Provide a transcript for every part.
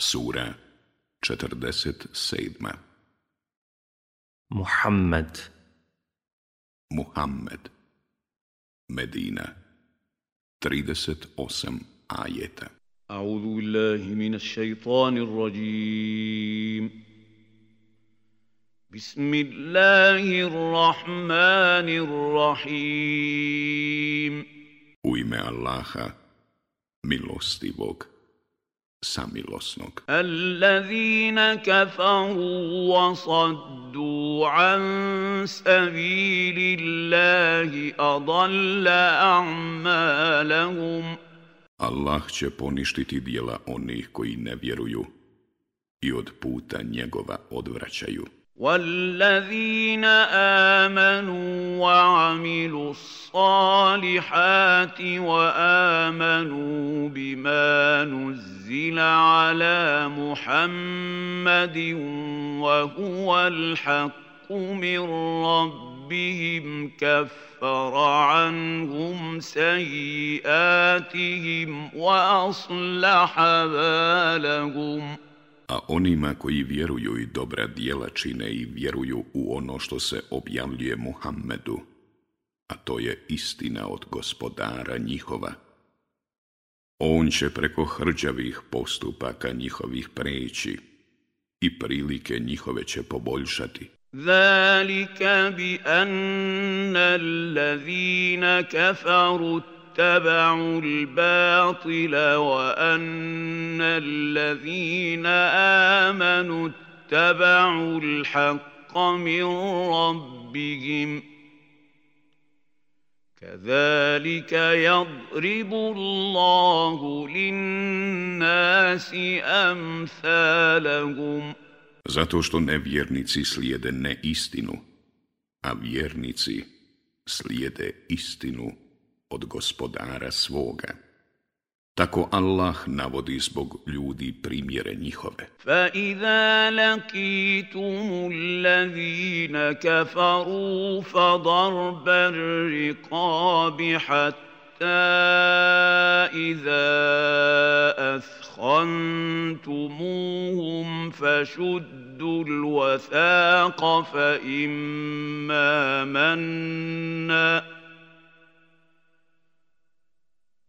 Sura 47. Muhammed Muhammed Medina 38 ajeta A'udhu billahi من الشيطان الرجيم بسم الله الرحمن الرحيم U ime Allaha, milostivog, samilosnog. Allazina kafaru wa saddu an Allahi adalla a'malahum. Allah će poništiti dijela onih koji ne vjeruju i od puta njegova odvraćaju. والذين امنوا وعملوا الصالحات وامنوا بما نزل على محمد وهو الحق من ربهم كفر عنهم سيئاتهم واصلح بالهم a onima koji vjeruju i dobra djela čine i vjeruju u ono što se objavljuje Muhammedu, a to je istina od gospodara njihova. On će preko hrđavih postupaka njihovih preći i prilike njihove će poboljšati. bi anna allazina kafaru اتبعوا الباطل وأن الذين آمنوا اتبعوا الحق من ربهم كذلك يضرب الله للناس أمثالهم Zato što nevjernici slijede neistinu, a vjernici slijede istinu. od gospodara svoga. Tako Allah navodi zbog ljudi primjere njihove. فَإِذَا لَقِيتُمُ الَّذِينَ كَفَرُوا فَضَرْبَ الرِّقَابِ حَتَّى إِذَا أَثْخَنْتُمُوهُمْ فَشُدُّوا الْوَثَاقَ فَإِمَّا مَنَّا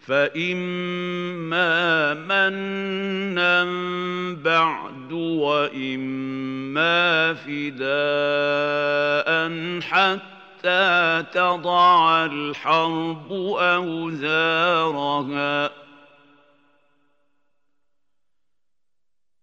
فإما منا بعد وإما فداء حتى تضع الحرب أوزارها ۖ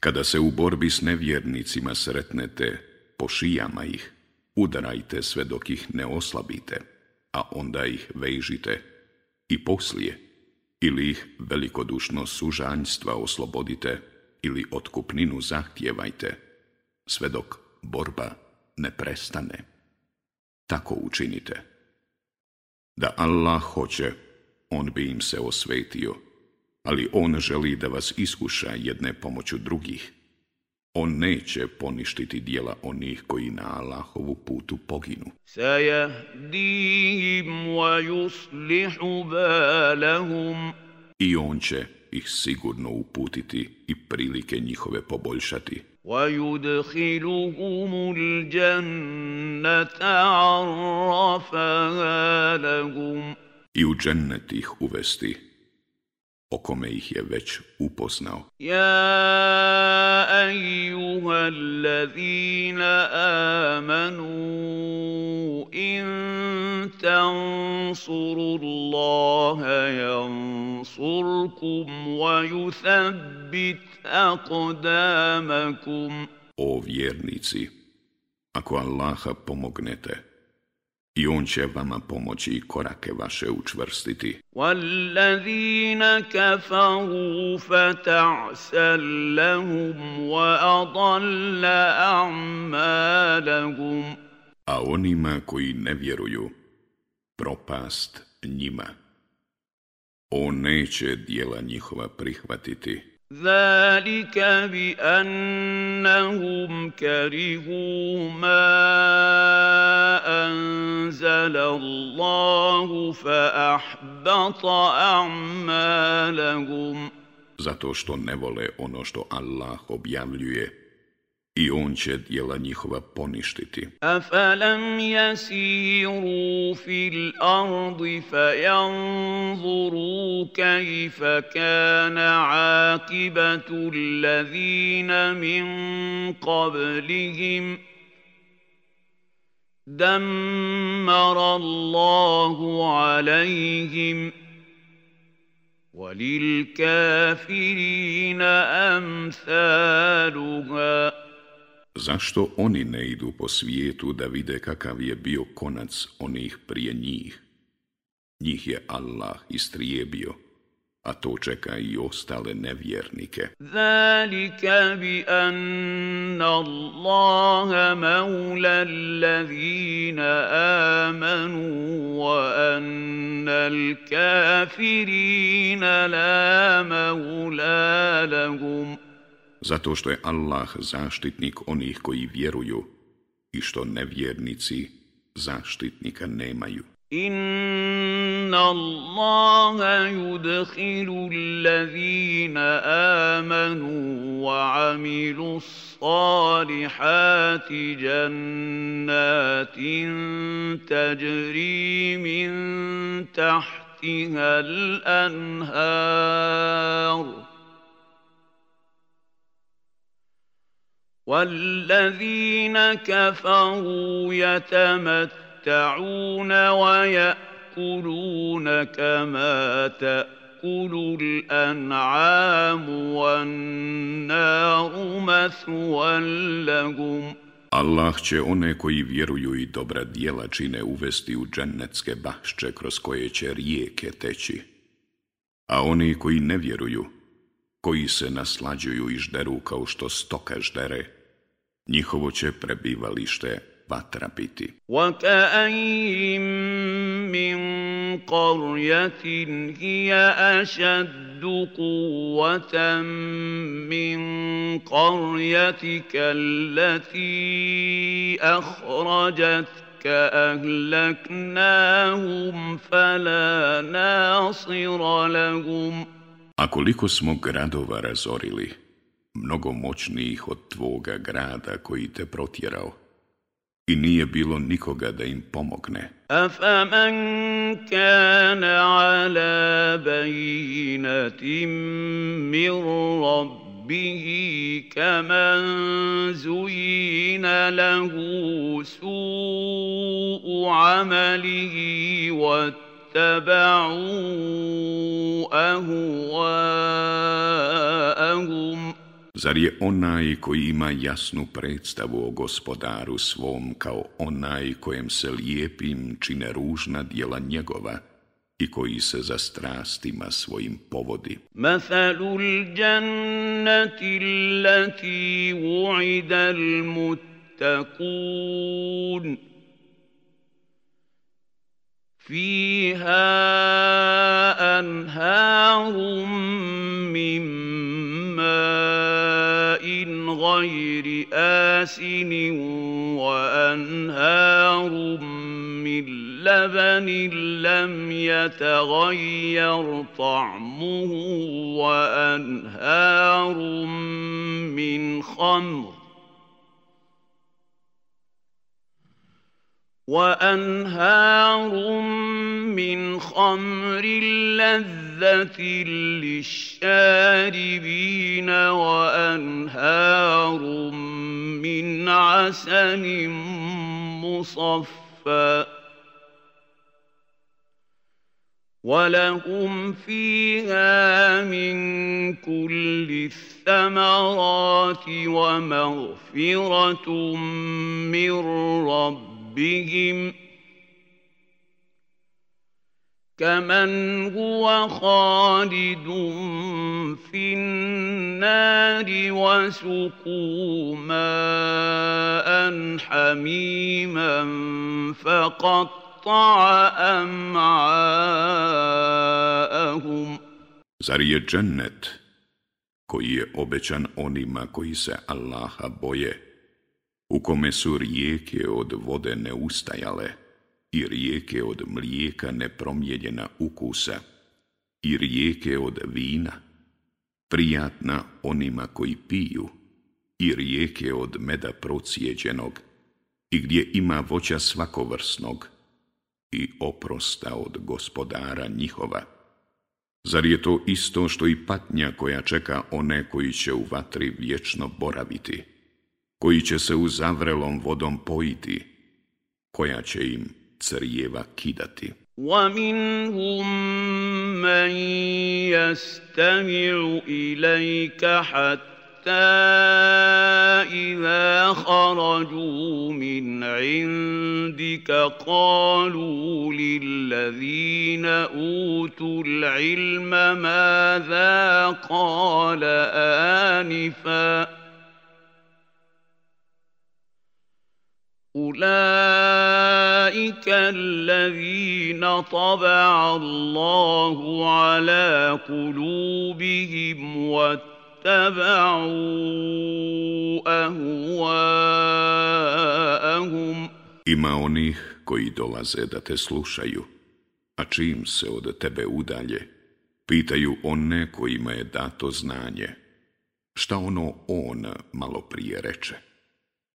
Kada se u borbi s nevjernicima sretnete, po šijama ih, udarajte sve dok ih ne oslabite, a onda ih vežite i poslije, ili ih velikodušno sužanjstva oslobodite ili otkupninu zahtijevajte, sve dok borba ne prestane. Tako učinite. Da Allah hoće, on bi im se osvetio ali on želi da vas iskuša jedne pomoću drugih. On neće poništiti dijela onih koji na Allahovu putu poginu. I on će ih sigurno uputiti i prilike njihove poboljšati. i u džennet ih uvesti o kome ih je već upoznao. Ja ejuha allazina amanu in tansuru Allahe jansurkum wa yuthabbit akodamakum. O vjernici, ako Allaha pomognete, i on će vama pomoći i korake vaše učvrstiti. وَالَّذِينَ كَفَرُوا فَتَعْسَلْ A onima koji ne vjeruju, propast njima. On neće dijela njihova prihvatiti. Zalika بأنهم كرهوا أنزل الله فأحبط أعمالهم Zato što ne vole ono što Allah objavljuje, i on će djela njihova poništiti. A Afalam yasiru fil ardi fa yanzuru kayfa kana akibatu allazina min qablihim دمر الله عليهم وَلِلْكَافِرِينَ Zašto oni ne idu po svijetu da vide kakav je bio konac onih prije njih? Njih je Allah istrijebio a to čeka i ostale nevjernike. Zalika bi anna Allaha maula allazina amanu wa anna al-kafirina la maula lahum. Zato što je Allah zaštitnik onih koji vjeruju i što nevjernici zaštitnika nemaju. In إِنَّ اللَّهَ يُدْخِلُ الَّذِينَ آمَنُوا وَعَمِلُوا الصَّالِحَاتِ جَنَّاتٍ تَجْرِي مِن تَحْتِهَا الْأَنْهَارُ والذين كفروا يتمتعون ويأتون يَأْكُلُونَكَ Allah će one koji vjeruju i dobra dijela čine uvesti u džennetske bašće kroz koje će rijeke teći. A oni koji ne vjeruju, koji se naslađuju i žderu kao što stoka ždere, njihovo će prebivalište vatra biti. من قرية هي أشد قوة من قريتك التي أخرجتك أهلكناهم فلا ناصر لهم A koliko smo gradova razorili, mnogo moćnijih od tvoga grada koji te protjerao, i nije bilo nikoga da im pomogne. أفمن كان على بينة من ربه كمن زين له سوء عمله واتبعوا أهواءهم Zar je onaj koji ima jasnu predstavu o gospodaru svom kao onaj kojem se lijepim čine ružna dijela njegova i koji se za strastima svojim povodi? Mathalu ljannati lati uida muttaqun Fiha anharum mim غير آسن وأنهار من لبن لم يتغير طعمه وأنهار من خمر وأنهار من خمر لذة للشاربين وأنهار من عسل مصفى ولهم فيها من كل الثمرات ومغفرة من ربهم بهم كمن هو خالد في النار وسقوا ماء حميما فقطع أمعاءهم زري الجنة koji je obećan onima koji se Allaha boje. u kome su rijeke od vode neustajale i rijeke od mlijeka nepromjeljena ukusa i rijeke od vina, prijatna onima koji piju i rijeke od meda procijeđenog i gdje ima voća svakovrsnog i oprosta od gospodara njihova. Zar je to isto što i patnja koja čeka one koji će u vatri vječno boraviti? koji će se u zavrelom vodom pojiti, koja će im crjeva kidati. ومنهم من يستمع إليك حتى إذا خرجوا من u قالوا للذين أولئك الذين طبع الله على قلوبهم واتبعوا أهواءهم Ima onih koji dolaze da te slušaju, a čim se od tebe udalje, pitaju one kojima je dato znanje, šta ono on malo prije reče.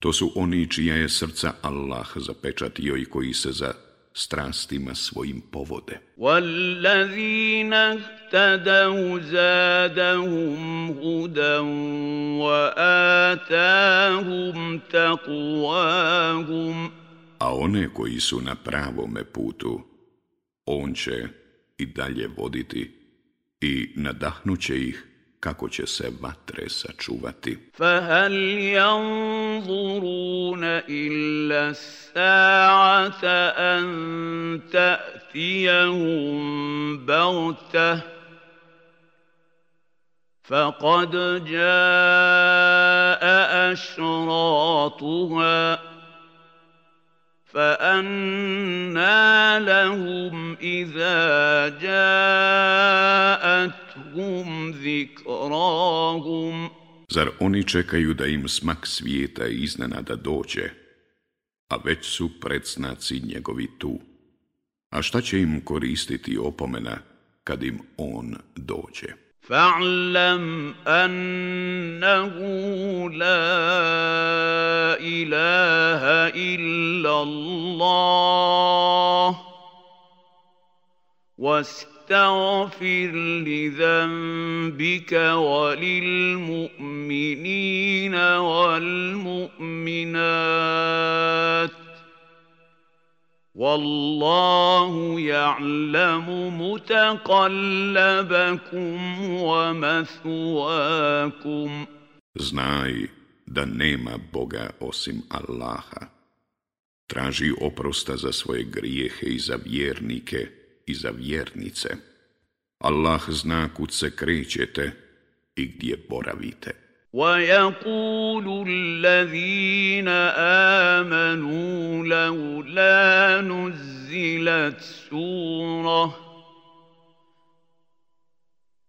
To su oni čija je srca Allah zapečatio i koji se za strastima svojim povode. وَالَّذِينَ زَادَهُمْ wa وَآتَاهُمْ تَقْوَاهُمْ A one koji su na pravome putu, On će i dalje voditi i nadahnuće ih kako će se vatre sačuvati. فَهَلْ يَنْظُرُونَ إِلَّا السَّاعَةَ أَن تَأْتِيَهُمْ بَغْتَةً فَقَدْ جَاءَ أَشْرَاطُهَا فَأَنَّى لَهُمْ إِذَا جَاءَ ذكراهم Zar oni čekaju da im smak svijeta iznenada dođe, a već su predsnaci njegovi tu? A šta će im koristiti opomena kad im on dođe? فاعلم انه la ilaha illa Allah واستغفر لذنبك وللمؤمنين والمؤمنات والله يعلم متقلبكم ومثواكم Znaj da nema Boga osim Allaha. Traži oprosta za svoje grijehe i za vjernike, i za vjernice. Allah zna kud se krećete i gdje boravite. وَيَقُولُ الَّذِينَ آمَنُوا لَوْ لَا نُزِّلَتْ سوره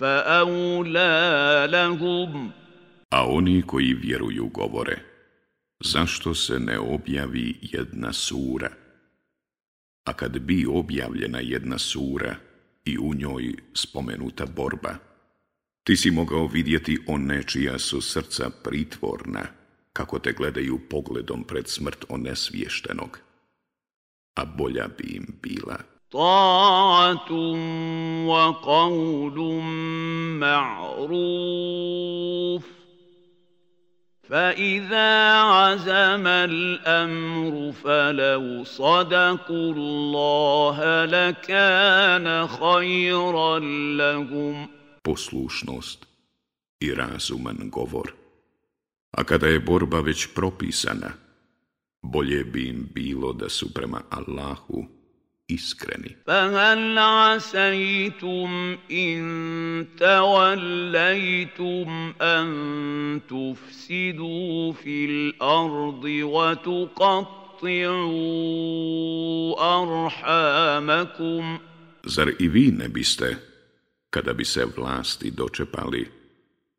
A oni koji vjeruju govore, zašto se ne objavi jedna sura? A kad bi objavljena jedna sura i u njoj spomenuta borba, ti si mogao vidjeti one čija su srca pritvorna, kako te gledaju pogledom pred smrt onesviještenog, a bolja bi im bila طاعه وقول معروف فاذا عزم الامر فلو صدقوا الله لكان خيرا لهم poslušnost i razuman govor a kada je borba već propisana bolje bi im bilo da su prema Allahu iskreni. فهل عسيتم إن توليتم أن تفسدوا في الأرض وتقطعوا أرحامكم Zar i vi ne biste, kada bi se vlasti dočepali,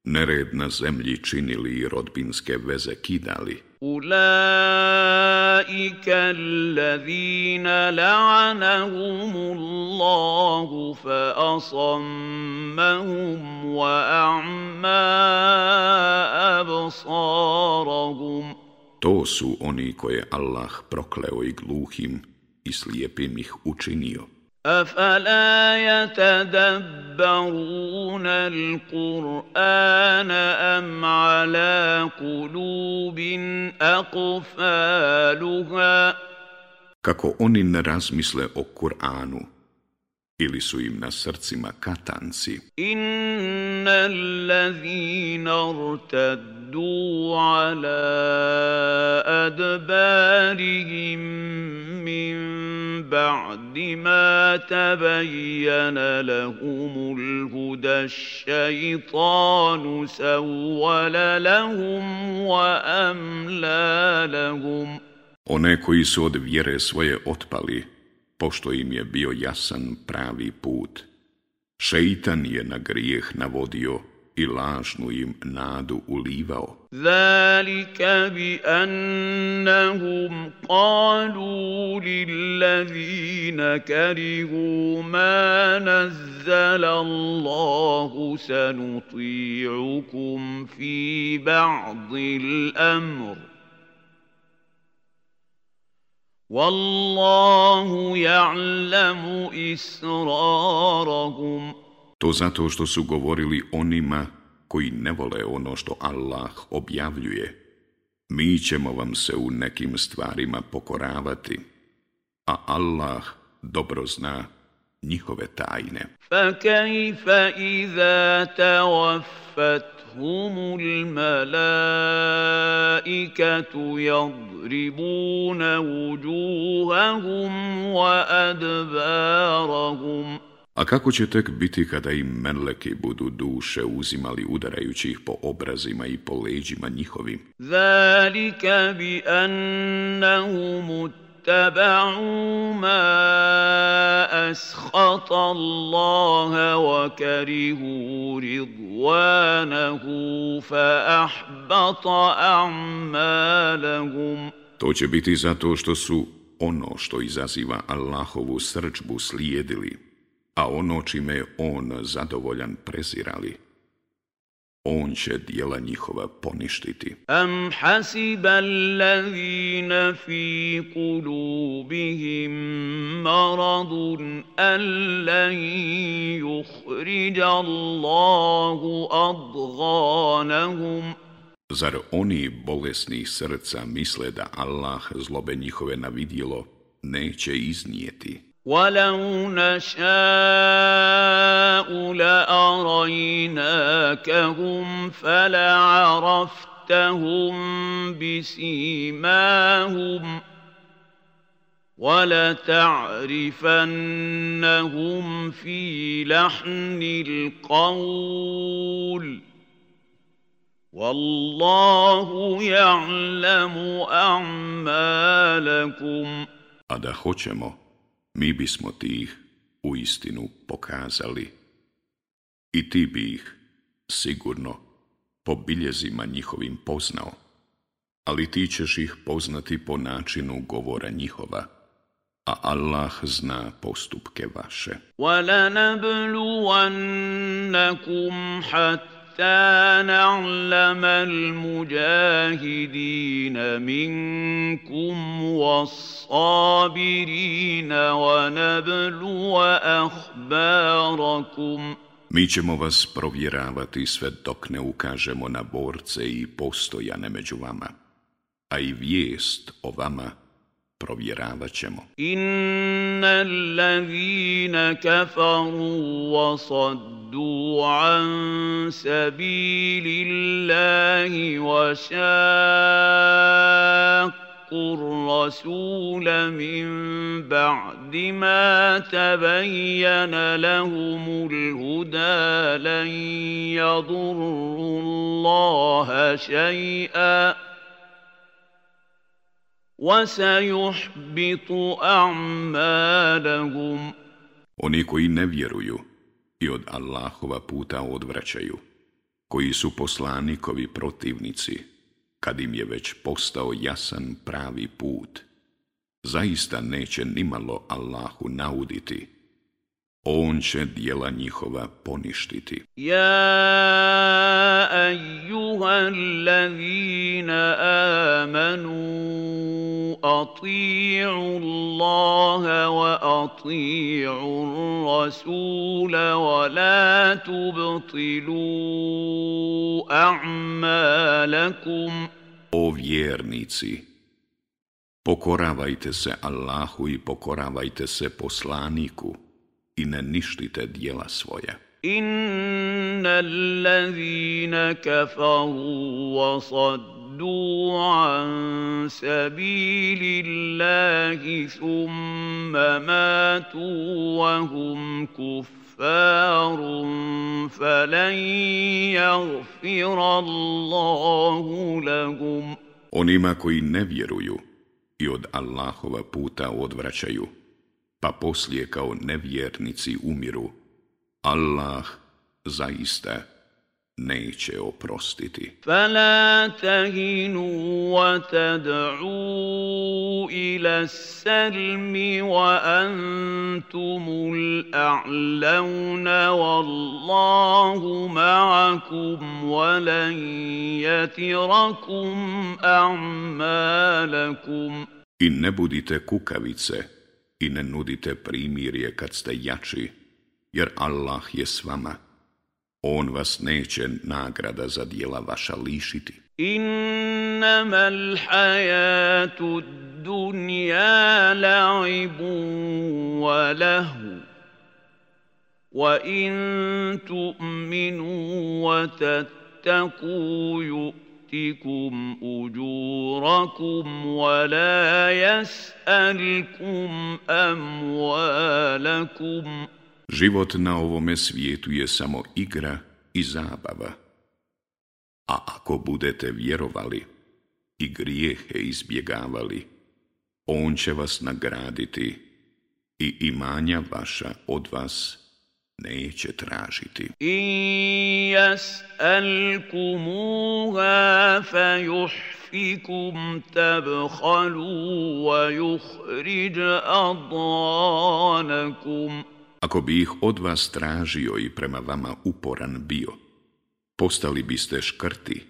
nered na zemlji činili i rodbinske veze kidali. Ulaika fa asammahum wa To su oni koje Allah prokleo i gluhim i slijepim ih učinio. أفلا يتدبرون القرآن أم على قلوب أقفالها Kako oni ne razmisle o Kur'anu, ili su im na srcima katanci. Inna allazina irtaddu ارتدوا على أدبارهم من بعد ما تبين لهم الهدى الشيطان سول لهم لهم One koji su od vjere svoje otpali, pošto im je bio jasan pravi put. Šeitan je na grijeh navodio i lažnu im nadu ulivao. Zalika bi annahum qalu lillazina karihu ma nazzala Allahu sanuti'ukum fi ba'di l Wallahu والله israrahum. To zato što su govorili onima koji ne vole ono što Allah objavljuje. Mi ćemo vam se u nekim stvarima pokoravati, a Allah dobro zna njihove tajne. Pa kajfa iza توفتهم malaikatu jadribuna wujuhahum wa adbarahum. A kako će tek biti kada im menleki budu duše uzimali udarajući ih po obrazima i po leđima njihovim? Zalika bi ma ashata To će biti zato što su ono što izaziva Allahovu srčbu slijedili, a ono čime je on zadovoljan prezirali, on će dijela njihova poništiti. Am hasiba allazina fi kulubihim maradun allan Allahu Zar oni bolesni srca misle da Allah zlobe njihove navidjelo neće iznijeti? ولو نشاء لأريناكهم فلعرفتهم بسيماهم ولتعرفنهم في لحن القول والله يعلم اعمالكم A mi bismo ti ih u istinu pokazali. I ti bi ih, sigurno, po biljezima njihovim poznao, ali ti ćeš ih poznati po načinu govora njihova, a Allah zna postupke vaše. حتى نَعْلَمَ الْمُجَاهِدِينَ منكم وَالصَّابِرِينَ وَنَبْلُوَ أَخْبَارَكُمْ Mi ćemo vas provjeravati sve dok ne ukažemo na borce i postojane među vama, a i vijest o vama provjeravat ćemo. Inna allazina kafaru wa saddu an sabili Allahi wa šak الرسول من بعد ما تبين لهم الهدى لن يضروا الله شيئا Oni koji ne vjeruju i od Allahova puta odvraćaju, koji su poslanikovi protivnici, kad im je već postao jasan pravi put, zaista neće nimalo Allahu nauditi on će dijela njihova poništiti. Ja ejuhan ladhina amanu ati'u Allaha wa ati'u Rasula wa la tubtilu a'malakum. O vjernici, pokoravajte se Allahu i pokoravajte se poslaniku i ne ništite dijela svoja. Inna allazina kafaru wa saddu an sabilillahi thumma matu wa hum kuffar falan yaghfira Allahu lahum Onima koji ne vjeruju i od Allahova puta odvraćaju pa poslije kao nevjernici umiru, Allah zaista neće oprostiti. Fala tahinu wa tad'u ila salmi wa antumul a'launa wallahu ma'akum wa lan yatirakum a'malakum. I ne budite kukavice, i ne nudite primirje kad ste jači, jer Allah je s vama. On vas neće nagrada za dijela vaša lišiti. Innama l'hajatu dunja la'ibu wa lahu. wa tattaku ju'tikum uđurakum wa la يَسْتَقُوا Život na ovome svijetu je samo igra i zabava. A ako budete vjerovali i grijehe izbjegavali, On će vas nagraditi i imanja vaša od vas neće tražiti. I jas'alkumuha fa yuhfikum tabhalu wa yukhrij adanakum. Ako bi ih od vas tražio i prema vama uporan bio, postali biste škrti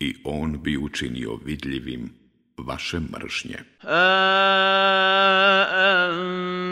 i on bi učinio vidljivim vaše mržnje.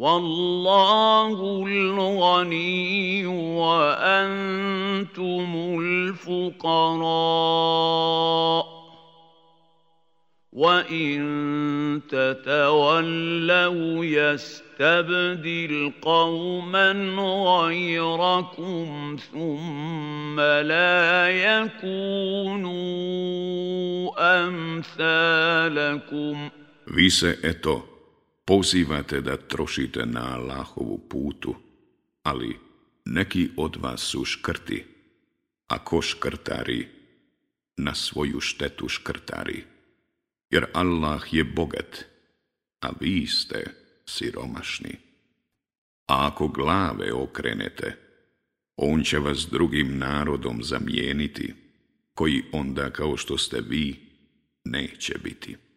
والله الغني وأنتم الفقراء وإن تتولوا يستبدل قوما غيركم ثم لا يكونوا أمثالكم Vi se, eto, Pozivate da trošite na Allahovu putu, ali neki od vas su škrti, a ko škrtari, na svoju štetu škrtari. Jer Allah je bogat, a vi ste siromašni. A ako glave okrenete, on će vas drugim narodom zamijeniti, koji onda kao što ste vi, neće biti.